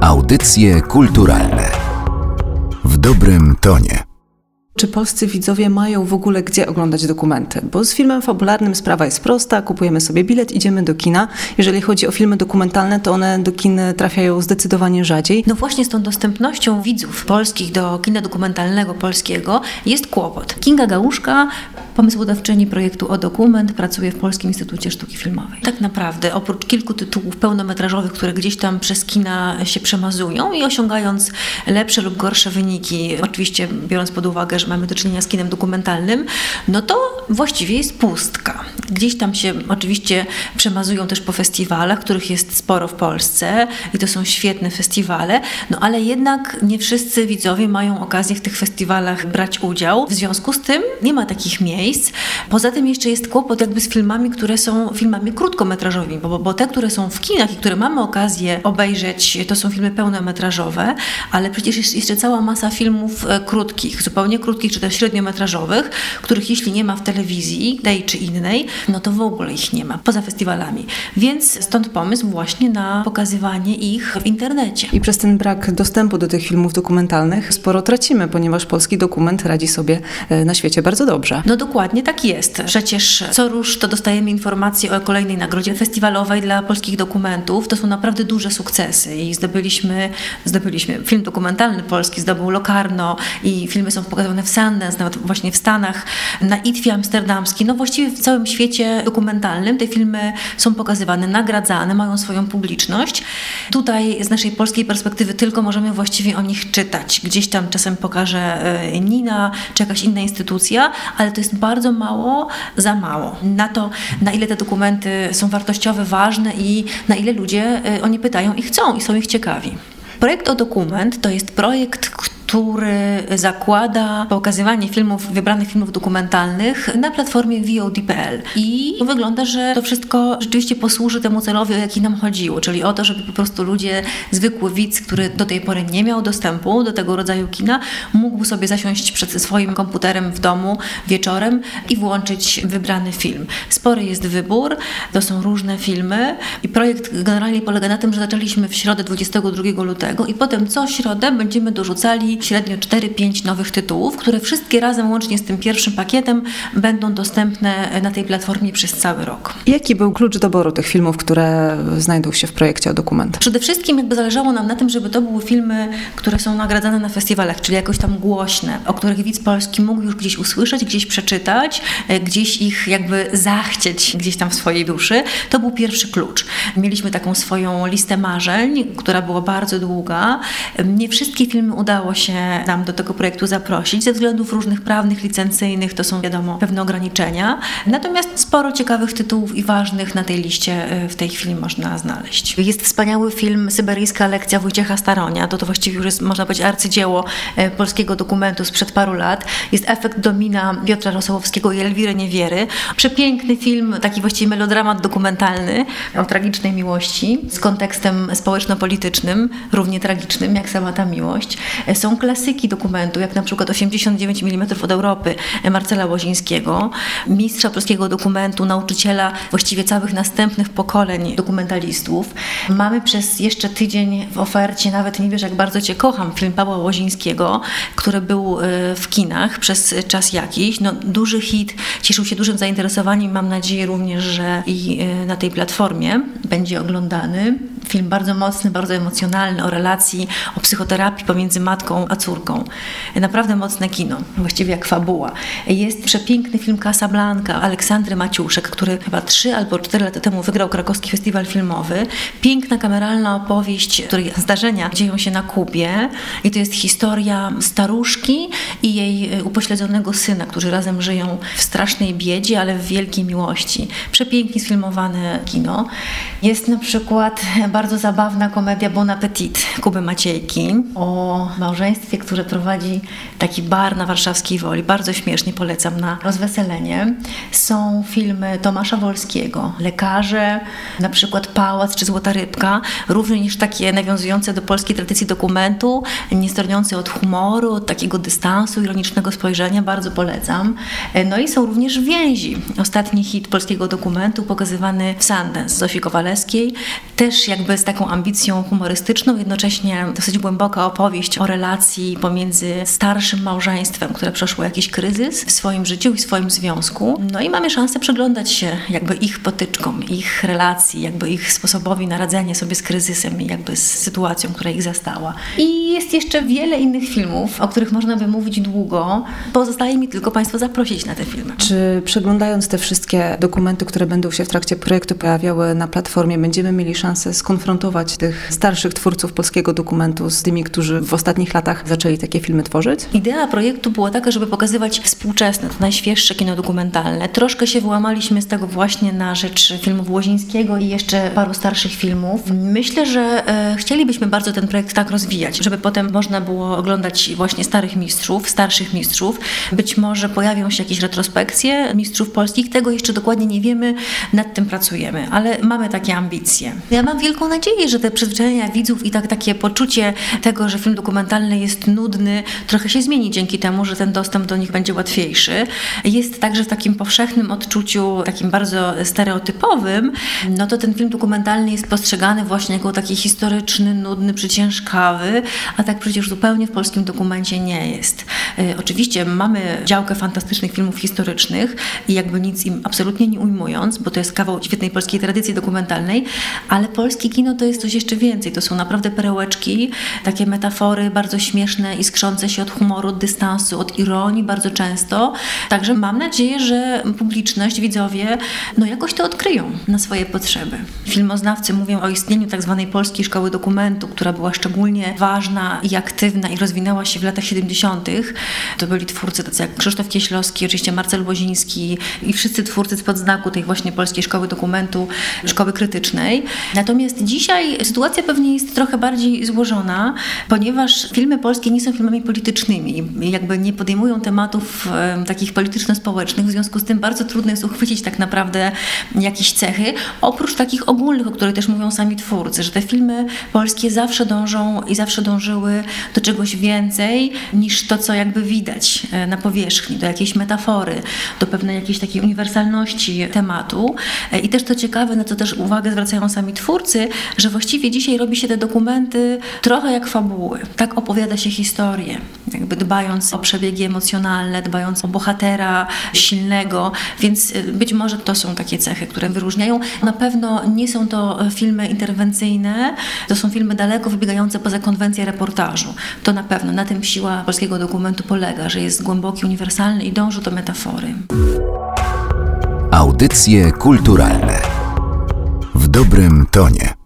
Audycje kulturalne w dobrym tonie. Czy polscy widzowie mają w ogóle gdzie oglądać dokumenty? Bo z filmem fabularnym sprawa jest prosta, kupujemy sobie bilet, idziemy do kina. Jeżeli chodzi o filmy dokumentalne, to one do kin trafiają zdecydowanie rzadziej. No właśnie z tą dostępnością widzów polskich do kina dokumentalnego polskiego jest kłopot. Kinga Gałuszka pomysłodawczyni projektu O Dokument, pracuje w Polskim Instytucie Sztuki Filmowej. Tak naprawdę, oprócz kilku tytułów pełnometrażowych, które gdzieś tam przez kina się przemazują i osiągając lepsze lub gorsze wyniki, oczywiście biorąc pod uwagę, że mamy do czynienia z kinem dokumentalnym, no to właściwie jest pustka. Gdzieś tam się oczywiście przemazują też po festiwalach, których jest sporo w Polsce i to są świetne festiwale, no ale jednak nie wszyscy widzowie mają okazję w tych festiwalach brać udział. W związku z tym nie ma takich miejsc. Poza tym jeszcze jest kłopot jakby z filmami, które są filmami krótkometrażowymi, bo, bo te, które są w kinach i które mamy okazję obejrzeć, to są filmy pełnometrażowe, ale przecież jest jeszcze cała masa filmów e, krótkich, zupełnie krótkich czy też średniometrażowych, których jeśli nie ma w telewizji, tej czy innej, no to w ogóle ich nie ma, poza festiwalami. Więc stąd pomysł właśnie na pokazywanie ich w internecie. I przez ten brak dostępu do tych filmów dokumentalnych sporo tracimy, ponieważ polski dokument radzi sobie e, na świecie bardzo dobrze. No dokładnie Dokładnie tak jest. Przecież co rusz to dostajemy informacje o kolejnej nagrodzie festiwalowej dla polskich dokumentów. To są naprawdę duże sukcesy i zdobyliśmy, zdobyliśmy film dokumentalny polski, zdobył Locarno i filmy są pokazywane w Sundance, nawet właśnie w Stanach, na ITFie amsterdamskim. No właściwie w całym świecie dokumentalnym te filmy są pokazywane, nagradzane, mają swoją publiczność. Tutaj z naszej polskiej perspektywy tylko możemy właściwie o nich czytać. Gdzieś tam czasem pokaże e, Nina czy jakaś inna instytucja, ale to jest bardzo mało, za mało. Na to, na ile te dokumenty są wartościowe, ważne i na ile ludzie y, o nie pytają i chcą i są ich ciekawi. Projekt o dokument to jest projekt, który zakłada pokazywanie filmów, wybranych filmów dokumentalnych na platformie VOD.pl. I wygląda, że to wszystko rzeczywiście posłuży temu celowi, o jaki nam chodziło, czyli o to, żeby po prostu ludzie, zwykły widz, który do tej pory nie miał dostępu do tego rodzaju kina, mógł sobie zasiąść przed swoim komputerem w domu wieczorem i włączyć wybrany film. Spory jest wybór, to są różne filmy i projekt generalnie polega na tym, że zaczęliśmy w środę 22 lutego i potem co środę będziemy dorzucali średnio 4-5 nowych tytułów, które wszystkie razem łącznie z tym pierwszym pakietem będą dostępne na tej platformie przez cały rok. Jaki był klucz doboru tych filmów, które znajdą się w projekcie o dokument? Przede wszystkim jakby zależało nam na tym, żeby to były filmy, które są nagradzane na festiwalach, czyli jakoś tam głośne, o których widz polski mógł już gdzieś usłyszeć, gdzieś przeczytać, e, gdzieś ich jakby zachcieć gdzieś tam w swojej duszy. To był pierwszy klucz. Mieliśmy taką swoją listę marzeń, która była bardzo długa. Nie wszystkie filmy udało się się nam do tego projektu zaprosić. Ze względów różnych prawnych, licencyjnych to są wiadomo pewne ograniczenia. Natomiast sporo ciekawych tytułów i ważnych na tej liście e, w tej chwili można znaleźć. Jest wspaniały film Syberyjska lekcja Wojciecha Staronia. To to właściwie już jest, można powiedzieć, arcydzieło e, polskiego dokumentu sprzed paru lat. Jest efekt domina Piotra Rosołowskiego i Elwiry Niewiery. Przepiękny film, taki właściwie melodramat dokumentalny o tragicznej miłości z kontekstem społeczno-politycznym, równie tragicznym jak sama ta miłość. E, są klasyki dokumentu, jak na przykład 89 mm od Europy Marcela Łozińskiego, mistrza polskiego dokumentu, nauczyciela właściwie całych następnych pokoleń dokumentalistów. Mamy przez jeszcze tydzień w ofercie, nawet nie wiesz jak bardzo Cię kocham, film Pawła Łozińskiego, który był e, w kinach przez czas jakiś. No, duży hit, cieszył się dużym zainteresowaniem. Mam nadzieję również, że i e, na tej platformie będzie oglądany. Film bardzo mocny, bardzo emocjonalny o relacji, o psychoterapii pomiędzy matką a córką. Naprawdę mocne kino, właściwie jak fabuła. Jest przepiękny film Casablanca Aleksandry Maciuszek, który chyba trzy albo cztery lata temu wygrał krakowski festiwal filmowy. Piękna, kameralna opowieść, której zdarzenia dzieją się na Kubie i to jest historia staruszki i jej e, upośledzonego syna, którzy razem żyją w strasznej biedzie, ale w wielkiej miłości. Przepięknie sfilmowane kino. Jest na przykład bardzo zabawna komedia Bon Appetit Kuby Maciejki o małżeństwie, które prowadzi taki bar na warszawskiej Woli. Bardzo śmiesznie polecam na rozweselenie. Są filmy Tomasza Wolskiego, Lekarze, na przykład Pałac czy Złota Rybka, również takie nawiązujące do polskiej tradycji dokumentu, nie stroniące od humoru, od takiego dystansu, ironicznego spojrzenia. Bardzo polecam. No i są również więzi. Ostatni hit polskiego dokumentu pokazywany w Sundance Zofii Kowalewskiej. Też jakby jakby z taką ambicją humorystyczną, jednocześnie dosyć głęboka opowieść o relacji pomiędzy starszym małżeństwem, które przeszło jakiś kryzys w swoim życiu i w swoim związku. No i mamy szansę przyglądać się jakby ich potyczkom, ich relacji, jakby ich sposobowi na radzenie sobie z kryzysem i jakby z sytuacją, która ich zastała. I jest jeszcze wiele innych filmów, o których można by mówić długo. Pozostaje mi tylko Państwa zaprosić na te filmy. Czy przeglądając te wszystkie dokumenty, które będą się w trakcie projektu pojawiały na platformie, będziemy mieli szansę skonfrontować tych starszych twórców polskiego dokumentu z tymi, którzy w ostatnich latach zaczęli takie filmy tworzyć? Idea projektu była taka, żeby pokazywać współczesne, to najświeższe kino dokumentalne. Troszkę się wyłamaliśmy z tego właśnie na rzecz filmów Łozińskiego i jeszcze paru starszych filmów. Myślę, że e, chcielibyśmy bardzo ten projekt tak rozwijać, żeby potem można było oglądać właśnie starych mistrzów, starszych mistrzów. Być może pojawią się jakieś retrospekcje mistrzów polskich, tego jeszcze dokładnie nie wiemy, nad tym pracujemy, ale mamy takie ambicje. Ja mam wielką nadzieję, że te przyzwyczajenia widzów i tak takie poczucie tego, że film dokumentalny jest nudny, trochę się zmieni dzięki temu, że ten dostęp do nich będzie łatwiejszy. Jest także w takim powszechnym odczuciu, takim bardzo stereotypowym, no to ten film dokumentalny jest postrzegany właśnie jako taki historyczny, nudny, przyciężkawy, a tak przecież zupełnie w polskim dokumencie nie jest. Y, oczywiście mamy działkę fantastycznych filmów historycznych i jakby nic im absolutnie nie ujmując, bo to jest kawał świetnej polskiej tradycji dokumentalnej, ale kino to jest coś jeszcze więcej. To są naprawdę perełeczki, takie metafory bardzo śmieszne i skrzące się od humoru, od dystansu, od ironii bardzo często. Także mam nadzieję, że publiczność, widzowie, no jakoś to odkryją na swoje potrzeby. Filmoznawcy mówią o istnieniu tak zwanej polskiej szkoły dokumentu, która była szczególnie ważna i aktywna i rozwinęła się w latach 70. To byli twórcy tacy jak Krzysztof Kieślowski, oczywiście Marcel Woziński i wszyscy twórcy z podznaku tej właśnie polskiej szkoły dokumentu, szkoły krytycznej. Natomiast dzisiaj sytuacja pewnie jest trochę bardziej złożona, ponieważ filmy polskie nie są filmami politycznymi, jakby nie podejmują tematów e, takich polityczno-społecznych, w związku z tym bardzo trudno jest uchwycić tak naprawdę jakieś cechy, oprócz takich ogólnych, o których też mówią sami twórcy, że te filmy polskie zawsze dążą i zawsze dążyły do czegoś więcej niż to, co jakby widać e, na powierzchni, do jakiejś metafory, do pewnej jakiejś takiej uniwersalności tematu. E, I też to ciekawe, na co też uwagę zwracają sami twórcy, że właściwie dzisiaj robi się te dokumenty trochę jak fabuły. Tak opowiada się historię, jakby dbając o przebiegi emocjonalne, dbając o bohatera silnego, więc e, być może to są takie cechy, które wyróżniają. Na pewno nie są to filmy interwencyjne, to są filmy daleko wybiegające poza konwencję reportażu. To na pewno na tym siła polskiego dokumentu polega, że jest głęboki, uniwersalny i dąży do metafory. Audycje kulturalne w dobrym tonie.